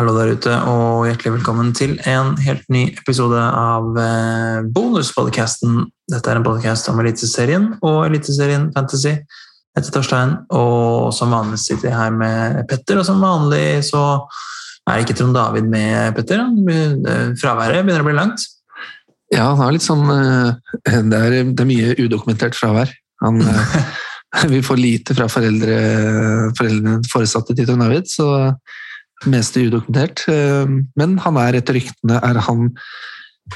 Hallo der ute, og hjertelig velkommen til en helt ny episode av eh, bonuspodcasten. Dette er en podcast om Eliteserien og Eliteserien Fantasy. Jeg heter Torstein, og som vanlig sitter jeg her med Petter. Og som vanlig så er ikke Trond David med, Petter. Fraværet begynner å bli langt. Ja, han er litt sånn eh, Det er, det er mye udokumentert fravær. Han, eh, vi får lite fra foreldre, foreldrene foresatte til Trond David, så meste udokumentert. Eh, Men han er etter ryktene er han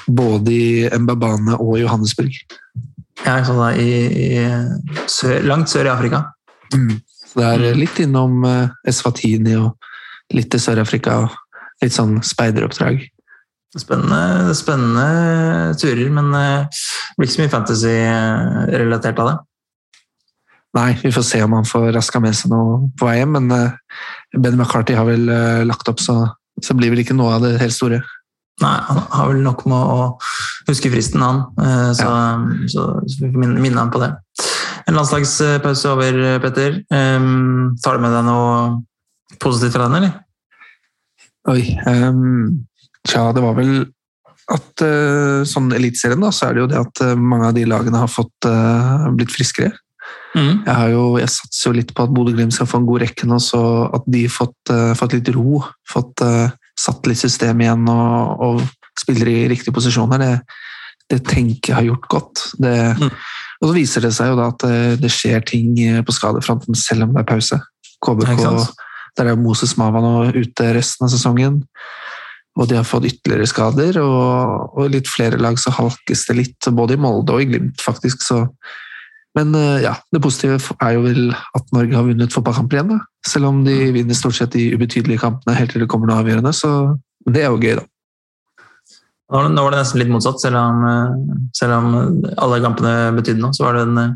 både i Mbabane og Johannesburg. Er sånn da i, i sør, langt sør i Afrika. Så det er litt innom eh, Eswatini og litt til Sør-Afrika litt sånn speideroppdrag. Spennende, spennende turer, men eh, det blir ikke så mye fantasy-relatert av det. Nei, vi får se om han får raska med seg noe på vei hjem, men eh, Ben McCarthy har vel eh, lagt opp, så, så blir vel ikke noe av det helt store. Nei, han har vel nok med å huske fristen, han. Så, Så, så, så vi får minne, ham på det. En landslagspause over, Petter. Um, tar du med deg noe positivt fra den, eller? Oi, um, tja, det var vel at uh, sånn Eliteserien, da, så er det jo det at eh, mange av de lagene har fått uh, blitt friskere. Mm. Jeg, har jo, jeg satser jo litt på at Bodø-Glimt skal få en god rekke nå, så at de har fått, uh, fått litt ro, fått uh, satt litt system igjen og, og spiller i riktige posisjoner, det, det tenker jeg har gjort godt. Det, Mm. Og så viser det seg jo da at det, det skjer ting eh, på skadefronten selv om det er pause. KBK, der er Moses Mava nå ute resten av sesongen. Og de har fått ytterligere skader, og, og litt flere lag så halkes det litt, både i Molde og i Glimt, faktisk. Så. Men eh, ja, det positive er jo vel at Norge har vunnet fotballkamper igjen. da. Selv om de vinner stort sett de ubetydelige kampene helt til det kommer noe avgjørende, så det er jo gøy, da. Nå var det- nesten litt motsatt, selv om, eh, selv om alle kampene betydde noe. Så var det den, eh,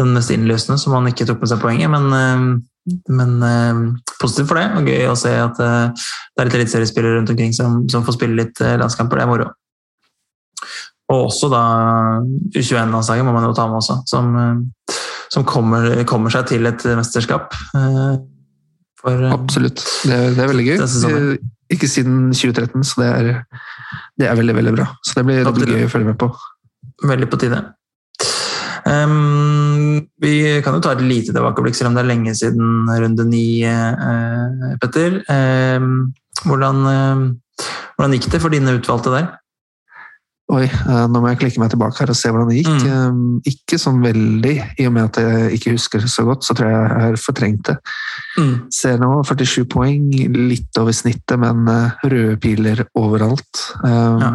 den mest innløsende som han ikke tok med seg poenget. Men, men positivt for det, og gøy å se at det er litt eliteseriespillere rundt omkring som, som får spille litt landskamper. Det er moro. Og også da U21-landslaget må man jo ta med også, som, eh, som kommer, kommer seg til et mesterskap. eh, For, eh, Absolutt. Det, er- det er veldig gøy. Ikke siden 2013, så det er, det er veldig, veldig bra. Så det blir, det blir Absolutt. gøy å følge med på. Veldig på tide. Um, vi kan jo ta et lite tilbakeblikk, selv om det er lenge siden runde ni, uh, Petter. Um, hvordan, uh, hvordan gikk det for dine utvalgte der? Oi, eh, nå må jeg klikke meg tilbake her og se hvordan det gikk. Mm. Eh, Ikke sånn veldig, i og med at jeg ikke husker det så godt, så tror jeg jeg har fortrengt det. Ser nå 47 poeng, litt over snittet, men eh, røde piler overalt. Eh, Ja,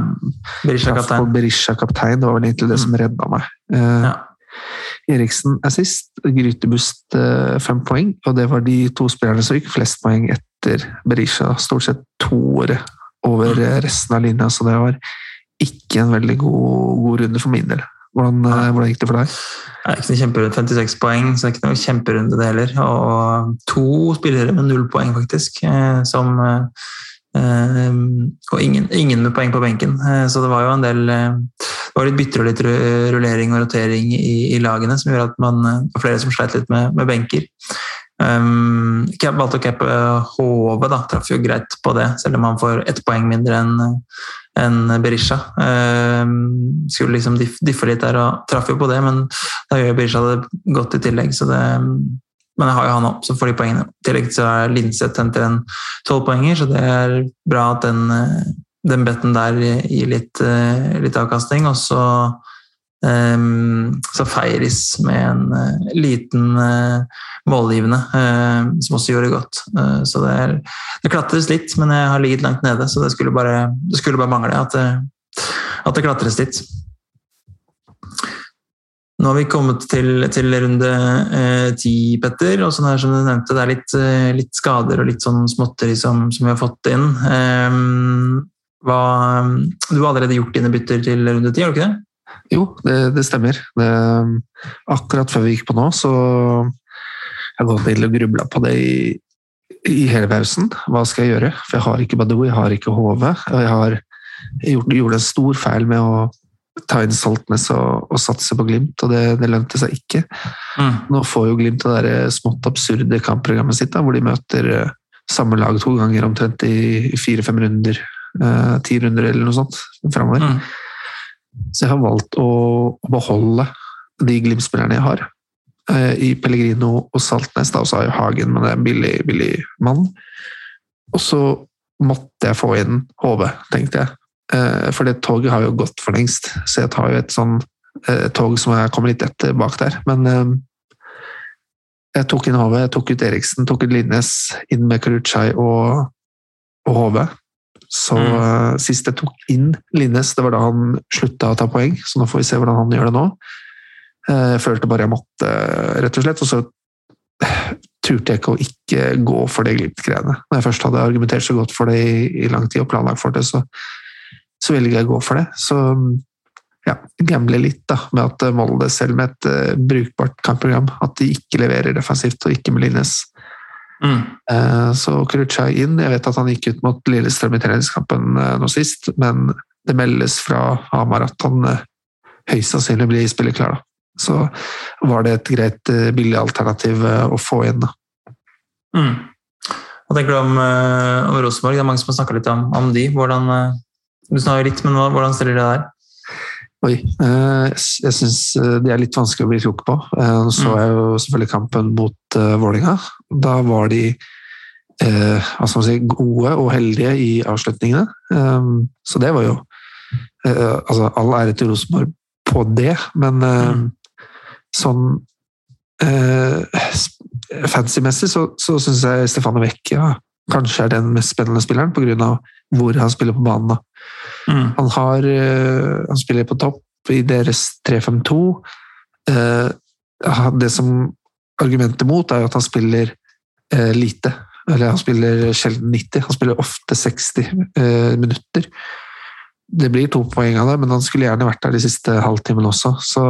Berisha kaptein. Berisha kaptein, det var vel egentlig det som redda meg. Eh, Ja. Eriksen er sist, Grytebust eh, fem poeng, og det var de to spillerne som gikk flest poeng etter Berisha. Stort sett toere over resten av linja, så det var ikke en veldig god, god runde for min del. Hvordan, eh, hvordan gikk det for deg? Det er ikke noe kjemperunde, 56 poeng, så det er ikke noe kjemperunde det heller. Og to spillere med null poeng, faktisk. eh, Som, eh, og ingen, ingen med poeng på benken. Så det var jo en del Det var litt bytter og litt rullering og rotering i, i lagene som gjorde at man det var flere som sleit litt med, med benker. Um, valgte å cappe HV, da. Traff jo greit på det, selv om han får ett poeng mindre enn en Berisha. Um, skulle liksom diff, diffe litt der og traff jo på det, men da gjør Berisha det godt i tillegg, så det men jeg har jo han opp, så får de poengene. I tillegg så er Linseth henter en tolvpoenger, så det er bra at den, eh, den betten der gir litt, eh, litt avkastning. Og så, så Feiris med en eh, liten eh, målgivende, eh, som også gjorde det godt. Eh, så det, er, det klatres litt, men jeg har ligget langt nede, så det skulle bare, det skulle bare mangle at det, at det klatres litt. Nå har vi kommet til, til runde eh, ti, Petter. og sånn her som du nevnte, Det er litt, eh, litt skader og litt sånn småtteri som, som vi har fått inn. Ehm, hva, du har allerede gjort dine bytter til runde ti, har du ikke det? Jo, det, det stemmer. Det, akkurat før vi gikk på nå, så jeg har gått inn og grubla på det i, i hele pausen. Hva skal jeg gjøre? For jeg har ikke Badou, jeg har ikke HV. Og jeg har jeg gjort, gjorde en stor feil med å ta inn Saltnes og, og satse på Glimt, og det, det lønte seg ikke. Nå får jo Glimt det der smått absurde kampprogrammet sitt, da, hvor de møter eh, samme lag to ganger omtrent i fire-fem runder. Eh, ti runder eller noe sånt framover. Mm. Så jeg har valgt å beholde de Glimt-spillerne jeg har. Eh, I Pellegrino og Saltnes, da, og så har jeg Hagen, men det er en billig, billig mann. Og så måtte jeg få inn HV, tenkte jeg. Eh, For det toget har jo gått for lengst, så jeg tar jo et sånn eh, tog som jeg kommer litt etter bak der. Men jeg tok inn HV, jeg tok ut Eriksen, tok ut Linnes, inn med Kuruchai og, og HV. Så Mm. eh, sist jeg tok inn Linnes, det var da han slutta å ta poeng, så nå får vi se hvordan han gjør det nå. Eh, Jeg følte bare jeg måtte, rett og slett. Og så turte jeg ikke å ikke gå for det Glimt-greiene. Når jeg først hadde argumentert så godt for det i, i lang tid og planlagt for det, så, så velger jeg å gå for det. Så ja, gamble litt da, med at Molde, selv med et uh, brukbart kampprogram, at de ikke leverer defensivt og ikke med Linnes. Mm. Eh, så Kuruchai inn. Jeg vet at han gikk ut mot Lillestrøm i treningskampen eh, nå sist, men det meldes fra Hamar at han eh, høyst sannsynlig blir spilleklar. Så var det et greit billig alternativ å få inn. da. Mm. Hva tenker du om, om Rosenborg? Det er mange som har snakka litt om, om de. Hvordan, du snakker litt, men hvordan stiller de deg der? Oi, eh, jeg syns det er litt vanskelig å bli klok på. Eh, Nå så Mm. jeg jo selvfølgelig kampen mot Vålinga. Da var de eh, si, gode og heldige i avslutningene. Så det var jo eh, altså, All ære til Rosenborg på det, men eh, Mm. sånn eh, Fancy-messig så, så syns jeg Stefano Vecchia kanskje er den mest spennende spilleren, pga. hvor han spiller på banen. da. Mm. Han, har, eh, han spiller på topp i deres 3-5-2. Eh, Det som argumentet mot, er jo at han spiller eh, lite. Eller han spiller sjelden 90, han spiller ofte 60 eh, minutter. Det blir to poeng av det, men han skulle gjerne vært der de siste halvtimene også. Så,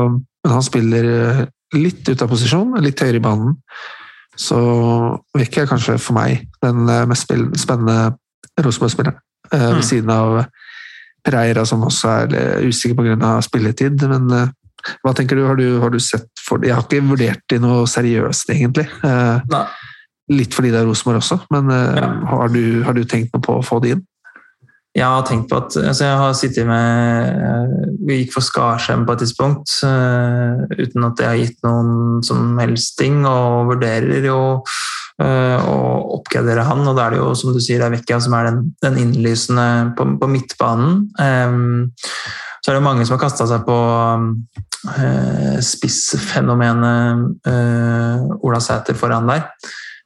men han spiller litt ut av posisjon, litt høyere i banen. Så Vekk er kanskje for meg den mest spennende Rosenborg-spilleren. Mm. Ved siden av Pereira, som også er eh, usikker pga. spilletid. Men eh, hva tenker du? Har, du? har du sett for? Jeg har ikke vurdert det noe seriøst, egentlig. Eh, Nei. Litt fordi det er Rosenborg også, men Ja. har, du, har du tenkt noe på å få det inn? Jeg har tenkt på at altså jeg har sittet med Vi gikk for Skarsheim på et tidspunkt, uten at det har gitt noen som helst ting, og vurderer jo eh, å oppgradere han. Og da er det jo, som du sier, er Vecchia som er den, den innlysende på, på midtbanen. Så er det mange som har kasta seg på eh, spissfenomenet eh, Ola Sæter foran der.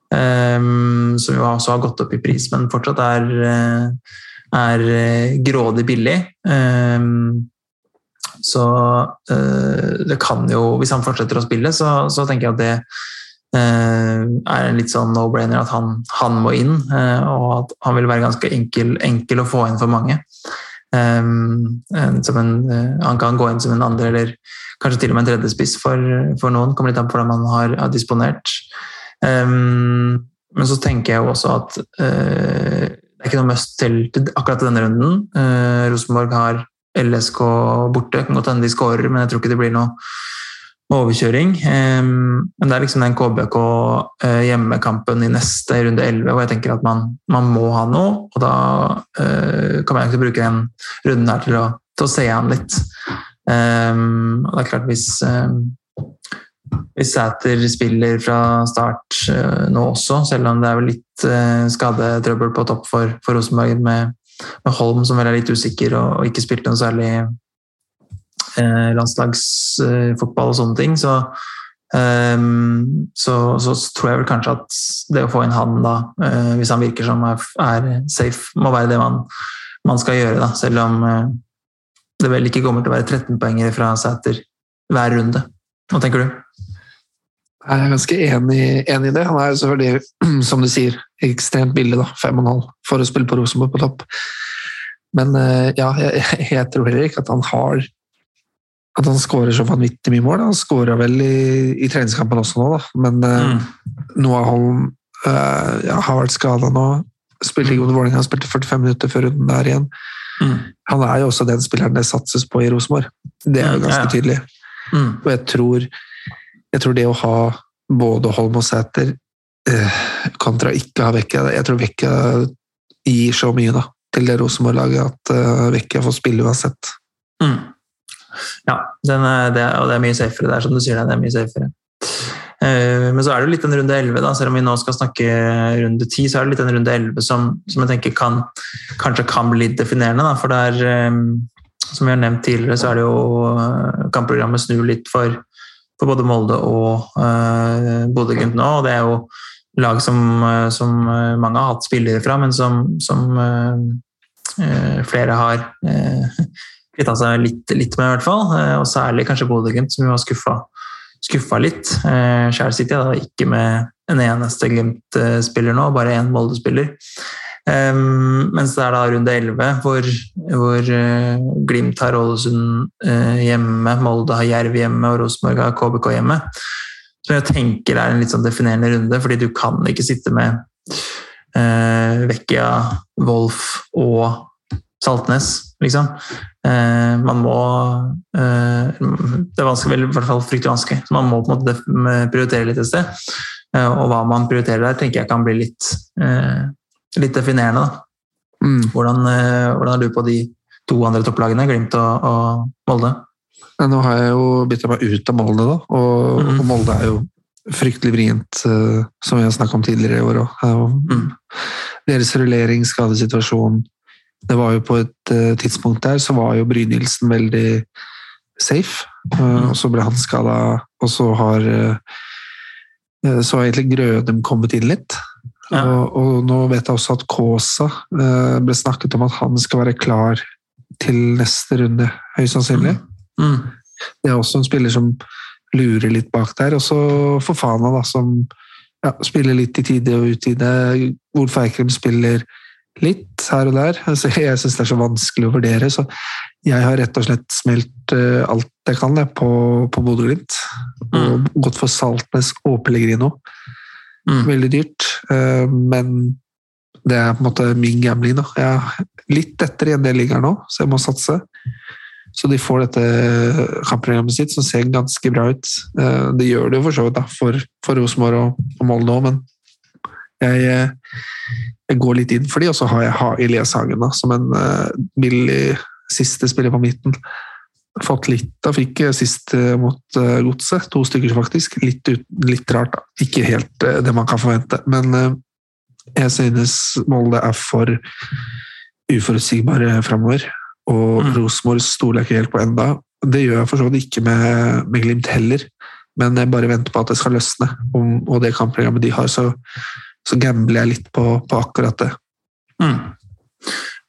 Som jo også har gått opp i pris, men fortsatt er er grådig billig. Så det kan jo Hvis han fortsetter å spille, så, så tenker jeg at det er en litt sånn no-brainer at han, han må inn, eh, og at han vil være ganske enkel, enkel å få inn for mange. Ehm, en- eh, han kan gå inn som en andre, eller kanskje til og med en tredje spiss for, for noen. Kommer litt an på hvordan man har, har disponert. Ehm, men så tenker jeg jo også at eh, det er ikke noe must til, til akkurat denne runden. Eh, Rosenborg har LSK borte. Kan godt hende de skårer, men jeg tror ikke det blir noe overkjøring. Men det er liksom den KBK eh, hjemmekampen i neste runde 11 hvor jeg tenker at man, man må ha noe. Og da eh, kommer jeg ikke bruke den runden her til å, til å se an litt. Og det er klart hvis hvis Sæter spiller fra start eh, nå også, selv om det er vel litt eh, skadetrøbbel på topp for, for Rosenborg med, med Holm, som vel er litt usikker og, og ikke spilte noe særlig landslagsfotball og sånne ting, så, eh, så, så tror jeg vel kanskje at det å få inn han da, eh, hvis han virker som er, er safe, må være det man, man skal gjøre, da, selv om eh, det vel ikke kommer til å være 13-poengere fra Sæter hver runde. Hva tenker du? Jeg er ganske enig, enig i det. Han er selvfølgelig, som du sier, ekstremt billig, da, fem og en halv, for å spille på Rosenborg på topp. Men eh, ja, jeg, jeg tror heller ikke at han har At han skårer så vanvittig mye mål. Han skåra vel i, i treningskampen også nå, da. Men eh, Noah Holm uh, ja, har vært skada nå. Spilte ikke mot Vålerenga, spilte 45 minutter før runden der igjen. Mm. Han er jo også den spilleren det satses på i Rosenborg. Det er jo Ja, ganske ja. tydelig. Mm. Og jeg tror, jeg tror det å ha både Holm og Sæter uh, kontra ikke ha Vekka Jeg tror Vekka gir så mye da, til det Rosenborg-laget at Vecchia får spille uansett. Mm. Ja, er, det, og det er mye safere der, som du sier. Det er mye safere. Eh, men så er det litt en runde 11, da. selv om vi nå skal snakke runde 10, så er det litt en runde 11 som, som jeg tenker kan, kanskje kan bli litt definerende. Da. For det er, eh, som vi har nevnt tidligere, så er det jo eh, kampprogrammet snur litt for, for både Molde og uh, Bodø-Glimt nå. og det er jo lag som, som, mange har hatt spillere fra, men som, som uh, flere har uh, kvitta seg litt, litt, med, i hvert fall. Og særlig kanskje Bodø-Glimt, som jo har skuffa litt. Sjæl sitter jeg da, ikke med en eneste Glimt-spiller nå, bare én Molde-spiller. Um, mens det er da runde 11, hvor, hvor uh, Glimt har Ålesund uh, hjemme, Molde har Jerv hjemme og Rosenborg har KBK hjemme. Som jeg tenker er en litt sånn definerende runde, fordi du kan ikke sitte med uh, Vecchia, Wolf og Saltnes, liksom. Eh, man må eh, Det er vanskelig, i hvert fall fryktelig vanskelig. Så man må på en måte prioritere litt et sted. Eh, og hva man prioriterer der, tenker jeg kan bli litt, litt definerende. Mm. Hvordan, hvordan, er du på de to andre topplagene, Glimt og, og Molde? Nå har jeg jo bitt meg ut av Molde, da. Og, mm. og Molde er jo fryktelig vrient, som vi har snakka om tidligere i år òg. Mm. Deres rullering, skadesituasjon, det var jo på et uh, tidspunkt der så var jo Brynildsen veldig safe. Uh, og så ble han skada, og så har uh, så har egentlig Grødem kommet inn litt. Ja. Og, og, nå vet jeg også at Kaasa ble snakket om at han skal være klar til neste runde, høyst sannsynlig. Mm. Mm. Det er også en spiller som lurer litt bak der. Og så Fofana, da, som ja, spiller litt i tide og utide. Wolf Eikrem spiller litt her og der. Altså, jeg syns det er så vanskelig å vurdere, så jeg har rett og slett smelt uh, alt jeg kan jeg, på, på Bodø-Glimt. Og mm. gått for Saltnes og Pellegrino. Mm. Veldig dyrt, uh, men det er på en måte min gambling. Da. Jeg er litt etter i en del ligger nå, så jeg må satse. Så de får dette kampprogrammet sitt, som ser ganske bra ut. Uh, det gjør det jo for så vidt for, for Rosenborg og, og Molde òg, men jeg, jeg, går litt inn for de, og så har jeg Elias Hagen da, som en uh, billig siste spiller på midten. Fått litt da, fikk sist uh, mot uh, Godset, to stykker faktisk. Litt, ut, litt rart, da. Ikke helt uh, det man kan forvente, men jeg synes Molde er for uforutsigbare framover. Og mm. Rosenborg stoler jeg ikke helt på enda. Det gjør jeg for så vidt ikke med, med Glimt heller, men jeg bare venter på at det skal løsne. Om, og det kampprogrammet de har, så så gambler jeg litt på, på akkurat det. Mm.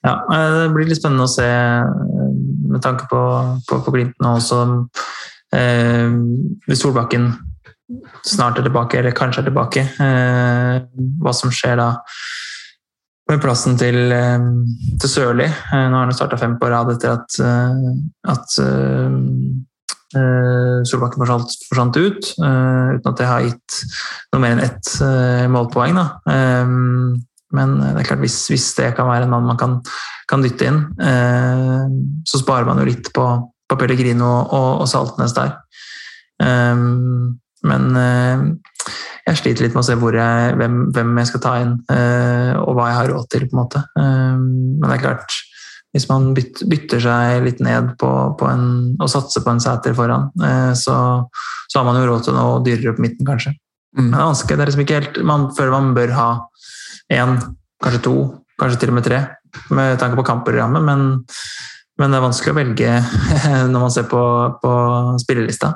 Ja, eh, det blir litt spennende å se eh, med tanke på, på, på Glimt nå også. Eh, hvis Solbakken snart er tilbake, eller kanskje er tilbake, eh, hva som skjer da med plassen til, eh, til Sørli. Nå har han starta fem på rad etter at, at Solbakken forsvant, forsvant ut, uh, uten at det har gitt noe mer enn ett uh, målpoeng. Da. Men det er klart, hvis, hvis, det kan være en mann man kan, kan dytte inn, så sparer man jo litt på, på Pellegrino og, og Saltnes der. Um, men jeg sliter litt med å se jeg, hvem, hvem, jeg skal ta inn, og hva jeg har råd til. på en måte. Um, men det er klart hvis man bytter seg litt ned på, på en, og satser på en seter foran, eh, så, så, har man jo råd til noe dyrere på midten, kanskje. Mm. Men det er vanskelig. Det er liksom ikke helt, man føler man bør ha én, kanskje to, kanskje til og med tre, med tanke på kampprogrammet, men, men det er vanskelig å velge når man ser på, på spillelista.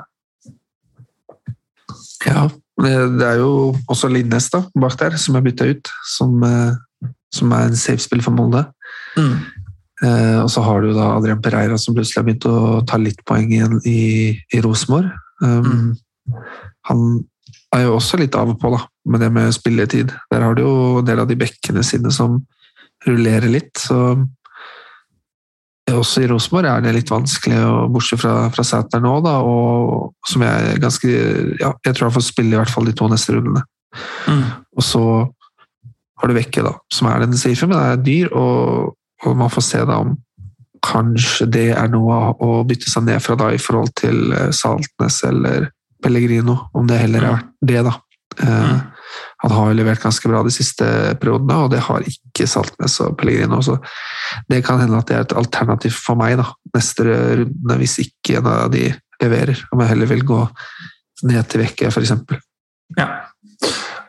Ja, det er jo også Linnes da, bak der, som er bytta ut, som, eh, som er en safe-spill for Molde. Mm. Eh, og så har du da Adrian Pereira som plutselig har begynt å ta litt poeng igjen i, i Rosenborg. Um, mm. Han er jo også litt av og på da, med det med spilletid. Der har du jo en del av de bekkene sine som rullerer litt. så også i Rosenborg er det litt vanskelig, bortsett fra, fra Sæter nå, da, og som jeg ganske ja, Jeg tror han får spille i hvert fall de to neste rundene. Mm. Og så har du Vekke, da, som er den safe, men det er dyr, og og man får se da om kanskje det er noe å bytte seg ned fra da i forhold til eh, Saltnes eller Pellegrino, om det heller er mm. det, da. Eh, mm. Han har jo levert ganske bra de siste periodene, og det har ikke Saltnes og Pellegrino. Så det kan hende at det er et alternativ for meg da, neste runde, hvis ikke en av de leverer. Om jeg heller vil gå ned til Vekke, f.eks. Ja.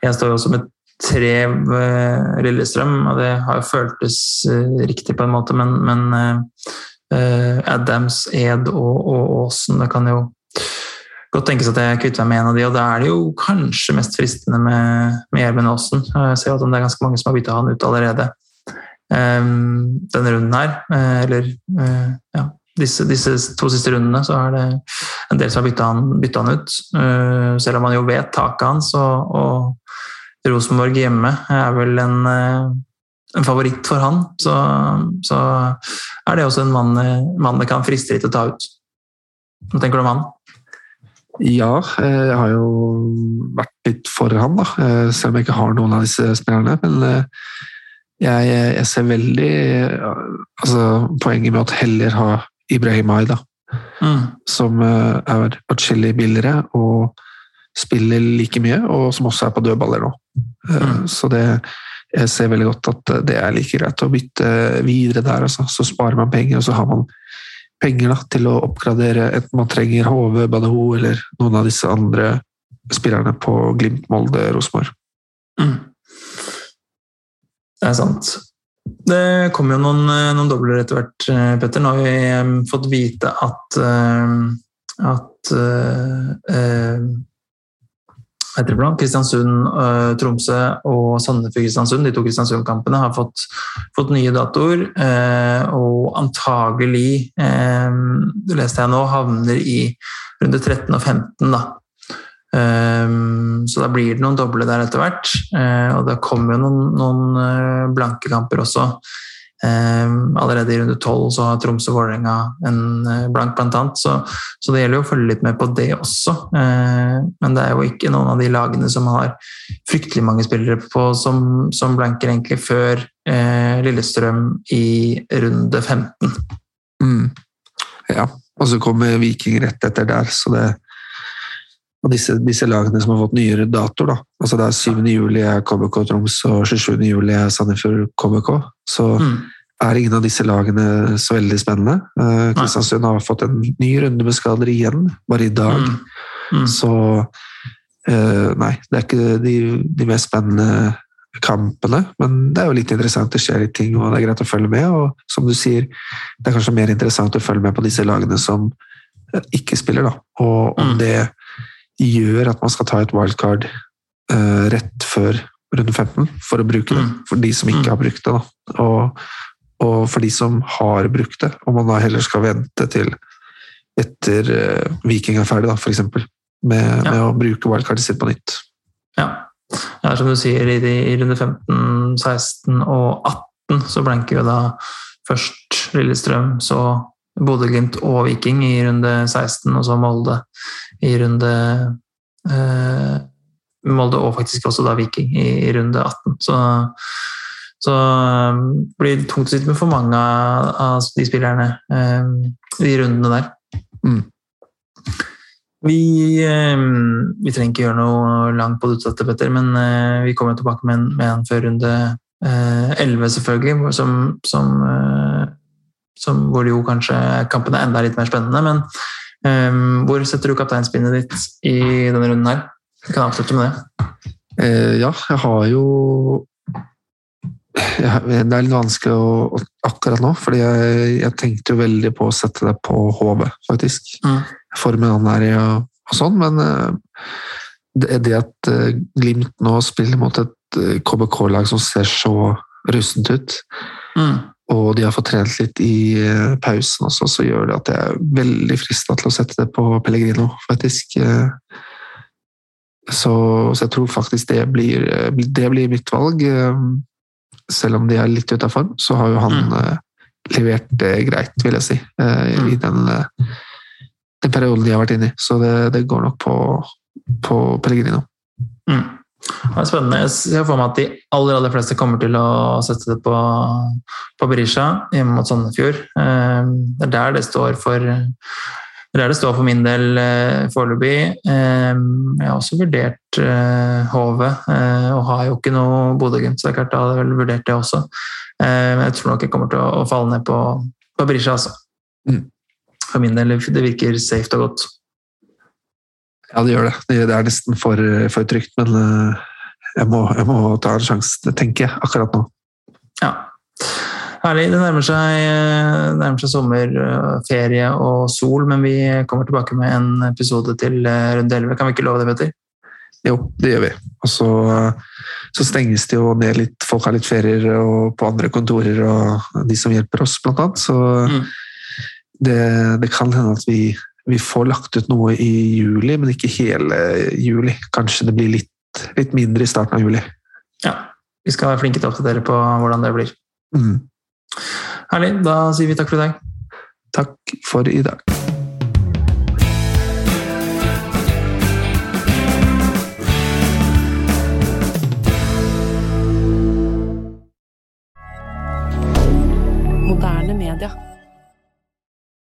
Jeg står også med tre uh, Lillestrøm, og det har jo føltes uh, riktig på en måte, men, men uh, Adams, Ed og, og Aasen, det kan jo godt tenkes at jeg kvitter meg med en av de, og da er det jo kanskje mest fristende med, med Gjermund Aasen. Jeg ser at det er ganske mange som har bytta han ut allerede um, denne runden her. Eller uh, ja, disse, disse, to siste rundene så er det en del som har bytta han, han ut. Uh, selv om man jo vet taket hans, og, og Rosenborg hjemme er vel en, uh, en favoritt for han, så, så, er det også en mann, mann det kan friste litt å ta ut. Hva tenker du om han? Ja, eh, jeg har jo vært litt for han, da. Eh, selv om jeg ikke har noen av disse spillerne. Men eh, jeg, jeg ser veldig altså, poenget med å heller ha Ibrahimai, da. mm. som er atskillig billigere og spiller like mye, og som også er på dødballer nå. Mm. Så det, jeg ser veldig godt at det er like greit å bytte videre der, altså. så sparer man penger, og så har man penger da, til å oppgradere enten man trenger HV, Badeho eller noen av disse andre spillerne på Glimt, Molde, Rosenborg. Mm. Det er sant. Det kommer jo noen, noen dobler etter hvert, eh, Petter. Nå har vi um, fått vite at, uh, at uh, heter Kristiansund, uh, Tromsø og Sandefjord-Kristiansund, de to Kristiansund-kampene, har fått, fått, nye datoer. Uh, og antagelig, uh, det leste jeg nå, havner i runde 13 og 15. da. så da blir det noen doble der etter hvert. og det kommer jo noen, noen blanke kamper også. Um, allerede i runde tolv så har Tromsø-Vålerenga en uh, blank, blant annet. Så, så, det gjelder jo å følge litt med på det også. Uh, men det er jo ikke noen av de lagene som har fryktelig mange spillere på som, som blanker egentlig før uh, Lillestrøm i runde 15. Mm. Ja, og så kommer Viking rett etter der, så det og disse, disse, lagene som har fått nyere datoer, da. Altså det er 7. juli er KBK Troms og 27. juli er Sandefjord KBK. Så mm. Er ingen av disse lagene så veldig spennende. Uh, Kristiansund har fått en ny runde med skader igjen, bare i dag. Mm. Mm. Så uh, nei, det er ikke de, de, mest spennende kampene, men det er jo litt interessant. Det skjer litt ting, og det er greit å følge med. Og som du sier, det er kanskje mer interessant å følge med på disse lagene som ikke spiller, da. Og om mm. det gjør at man skal ta et wildcard uh, rett før runde 15 for å bruke det. Mm. For de som ikke mm. har brukt det. Og, og, for de som har brukt det, om man da heller skal vente til etter uh, Viking er ferdig, da, f.eks. Med, ja. med å bruke wildcardet sitt på nytt. Ja. ja, som du sier, i, i runde 15, 16 og 18 så blanker jo da først Lillestrøm, så Bodø-Glimt og Viking i runde 16, og så Molde i runde eh, Molde og faktisk også da Viking i, i runde 18. Så, så det blir det tungt å sitte med for mange av de spillerne eh, i rundene der. Mm. Vi, eh, vi, trenger ikke gjøre noe langt på det utsatte, Petter, men eh, vi kommer tilbake med en, med en før runde 11, eh, selvfølgelig, som, som som, hvor jo kanskje kampen er enda litt mer spennende. Men um, hvor setter du kapteinspinnet ditt i denne runden her? Vi kan avslutte med det. Uh, ja, jeg har jo jeg, Det er litt vanskelig å, akkurat nå, fordi jeg, jeg, tenkte jo veldig på å sette det på HV, faktisk. Mm. Formen han er i og, og sånn, men uh, det, det, at uh, Glimt nå spiller mot et KBK-lag som ser så russent ut mm og de har fått trent litt i eh, pausen også, så gjør det at jeg er veldig frista til å sette det på Pellegrino, faktisk. Eh. Så, så jeg tror faktisk det blir, eh, det blir, mitt valg. Selv om de er litt ute av form, så har jo han mm. levert det greit, vil jeg si, i mm. den, den perioden de har vært inne i. Så det, det går nok på, på Pellegrino. Mm. Det er spennende. Jeg ser for meg at de aller, aller fleste kommer til å sette det på, på Berisha hjemme mot Sandefjord. Det er der det står for der det står for min del eh, foreløpig. Eh, jeg har også vurdert eh, HV, eh, og har jo ikke noe Bodø-Glimt, så det er klart da hadde jeg vel vurdert det også. Eh, men jeg tror nok jeg kommer til å, å falle ned på, på Brisja, altså. Mm. For min del. Det virker safe og godt. Ja, det gjør det. Det er nesten for, for trygt, men eh, jeg må, jeg må ta en sjanse, tenker jeg, akkurat nå. Ja. Herlig. Det nærmer seg, eh, nærmer seg sommer, eh, og sol, men vi kommer tilbake med en episode til eh, runde 11. Kan vi ikke love det, Petter? Jo, det gjør vi. Og så, så stenges det jo ned litt, folk har litt ferier og på andre kontorer og de som hjelper oss, blant annet. Så Mm. det, det kan hende at vi, vi får lagt ut noe i juli, men ikke hele juli. Kanskje det blir litt, litt mindre i starten av juli. Ja. Vi skal være flinke til å oppdatere på hvordan det blir. Mm. Herlig. Da sier vi takk for i dag. Takk for i dag.